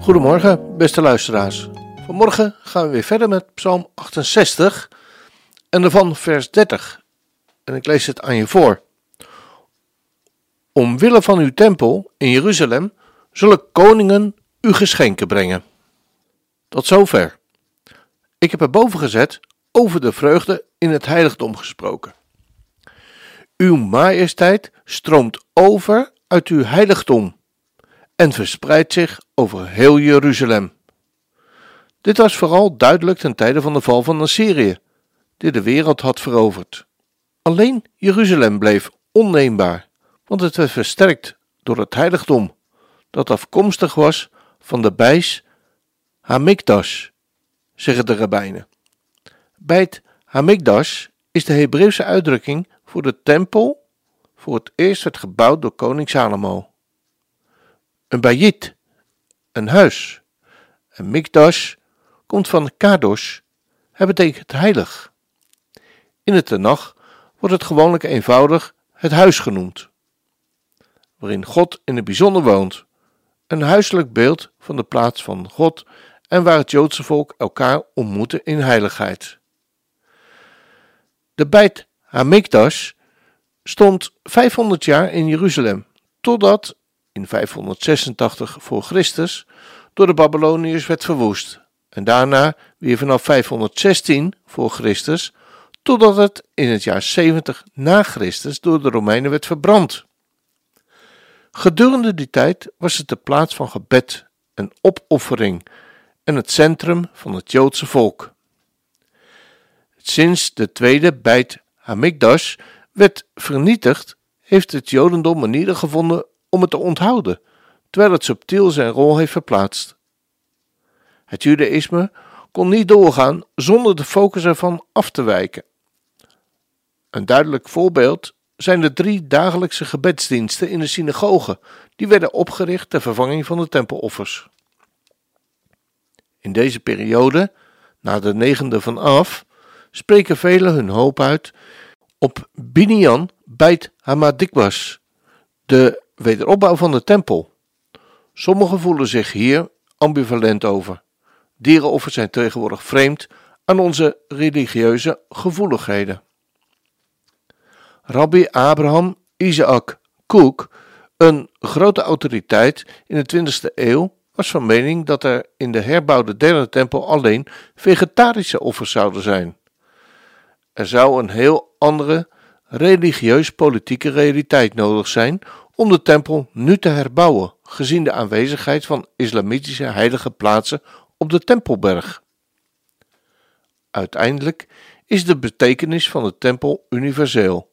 Goedemorgen, beste luisteraars. Vanmorgen gaan we weer verder met Psalm 68 en daarvan vers 30. En ik lees het aan je voor. Omwille van uw tempel in Jeruzalem zullen koningen u geschenken brengen. Tot zover. Ik heb er boven gezet over de vreugde in het heiligdom gesproken. Uw majesteit stroomt over uit uw heiligdom en verspreidt zich over heel Jeruzalem. Dit was vooral duidelijk ten tijde van de val van Assyrië, die de wereld had veroverd. Alleen Jeruzalem bleef onneembaar, want het werd versterkt door het heiligdom, dat afkomstig was van de bijs Hamikdash, zeggen de rabbijnen. Bij het Hamikdash is de Hebreeuwse uitdrukking voor de tempel voor het eerst werd gebouwd door koning Salomo. Een bayit, een huis. Een mikdash komt van kadosh, het betekent heilig. In het Tenach wordt het gewoonlijk eenvoudig het huis genoemd, waarin God in het bijzonder woont, een huiselijk beeld van de plaats van God en waar het Joodse volk elkaar ontmoette in heiligheid. De Beit Hamikdash stond 500 jaar in Jeruzalem, totdat in 586 voor Christus door de Babyloniërs werd verwoest en daarna weer vanaf 516 voor Christus totdat het in het jaar 70 na Christus door de Romeinen werd verbrand. Gedurende die tijd was het de plaats van gebed en opoffering en het centrum van het Joodse volk. Sinds de tweede Beit Hamikdash werd vernietigd, heeft het Jodendom manieren gevonden om het te onthouden, terwijl het subtiel zijn rol heeft verplaatst. Het Judaïsme kon niet doorgaan zonder de focus ervan af te wijken. Een duidelijk voorbeeld zijn de drie dagelijkse gebedsdiensten in de synagoge, die werden opgericht ter vervanging van de tempeloffers. In deze periode, na de negende van Af, spreken velen hun hoop uit op Binian Beit Hamadikwas, de wederopbouw van de tempel. Sommigen voelen zich hier ambivalent over. Dierenoffers zijn tegenwoordig vreemd aan onze religieuze gevoeligheden. Rabbi Abraham Isaac Kook, een grote autoriteit in de 20e eeuw, was van mening dat er in de herbouwde derde tempel alleen vegetarische offers zouden zijn. Er zou een heel andere religieus-politieke realiteit nodig zijn om de tempel nu te herbouwen, gezien de aanwezigheid van islamitische heilige plaatsen op de Tempelberg. Uiteindelijk is de betekenis van de tempel universeel,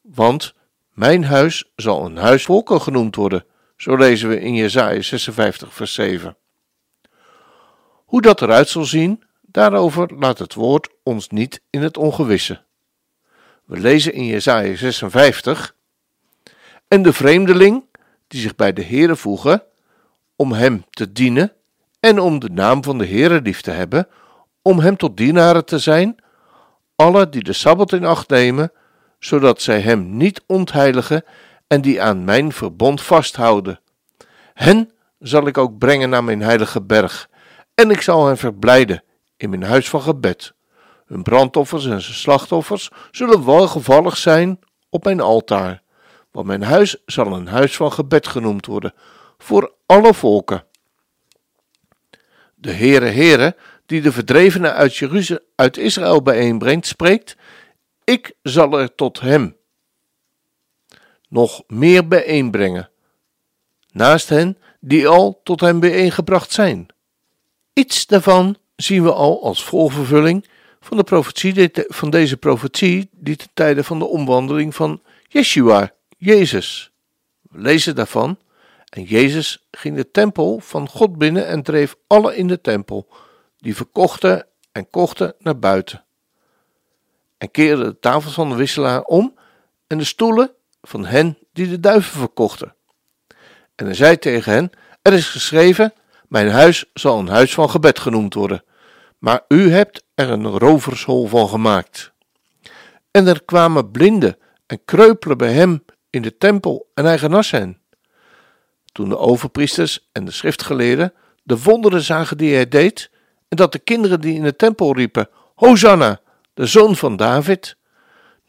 want mijn huis zal een huis volken genoemd worden, zo lezen we in Jesaja 56 vers 7. Hoe dat eruit zal zien, daarover laat het woord ons niet in het ongewisse. We lezen in Jesaja 56 en de vreemdeling die zich bij de Heere voegen om hem te dienen en om de naam van de Heere lief te hebben, om hem tot dienaren te zijn, alle die de Sabbat in acht nemen, zodat zij hem niet ontheiligen en die aan mijn verbond vasthouden. Hen zal ik ook brengen naar mijn heilige berg, en ik zal hen verblijden in mijn huis van gebed. Hun brandoffers en zijn slachtoffers zullen welgevallig zijn op mijn altaar, want mijn huis zal een huis van gebed genoemd worden voor alle volken. De Heere Heere, die de verdrevenen uit, Jeruzalem, uit Israël bijeenbrengt, spreekt: Ik zal er tot hem nog meer bijeenbrengen, naast hen die al tot hem bijeengebracht zijn. Iets daarvan zien we al als volvervulling van, de profetie, van deze profetie die ten tijde van de omwandeling van Yeshua, Jezus. We lezen daarvan, En Jezus ging de tempel van God binnen en dreef alle in de tempel, die verkochten en kochten naar buiten. En keerde de tafels van de wisselaar om en de stoelen van hen die de duiven verkochten. En hij zei tegen hen: Er is geschreven: Mijn huis zal een huis van gebed genoemd worden, maar u hebt er een rovershol van gemaakt. En er kwamen blinden en kreupelen bij hem in de tempel en hij genas hen. Toen de overpriesters en de schriftgeleerden de wonderen zagen die hij deed, en dat de kinderen die in de tempel riepen: Hosanna, de zoon van David,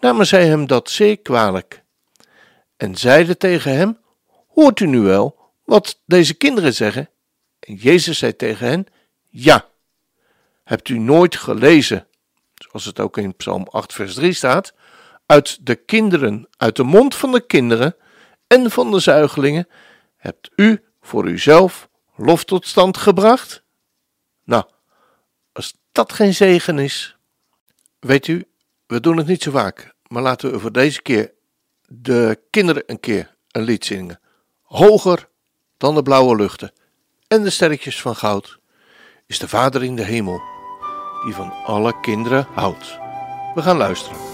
namen zij hem dat zeer kwalijk. En zeiden tegen hem: Hoort u nu wel wat deze kinderen zeggen? En Jezus zei tegen hen: Ja. Hebt u nooit gelezen, zoals het ook in Psalm 8, vers 3 staat, uit de kinderen, uit de mond van de kinderen en van de zuigelingen, hebt u voor uzelf lof tot stand gebracht? Nou, als dat geen zegen is. Weet u, we doen het niet zo vaak, maar laten we voor deze keer de kinderen een keer een lied zingen. Hoger dan de blauwe luchten en de sterretjes van goud is de Vader in de hemel, die van alle kinderen houdt. We gaan luisteren.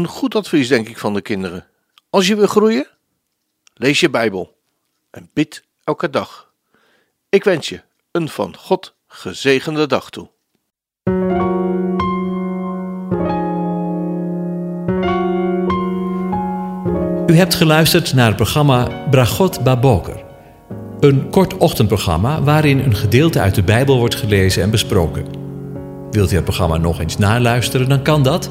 Een goed advies, denk ik, van de kinderen. Als je wil groeien, lees je Bijbel en bid elke dag. Ik wens je een van God gezegende dag toe. U hebt geluisterd naar het programma Bragot Baboker. Een kort ochtendprogramma waarin een gedeelte uit de Bijbel wordt gelezen en besproken. Wilt u het programma nog eens naluisteren, dan kan dat.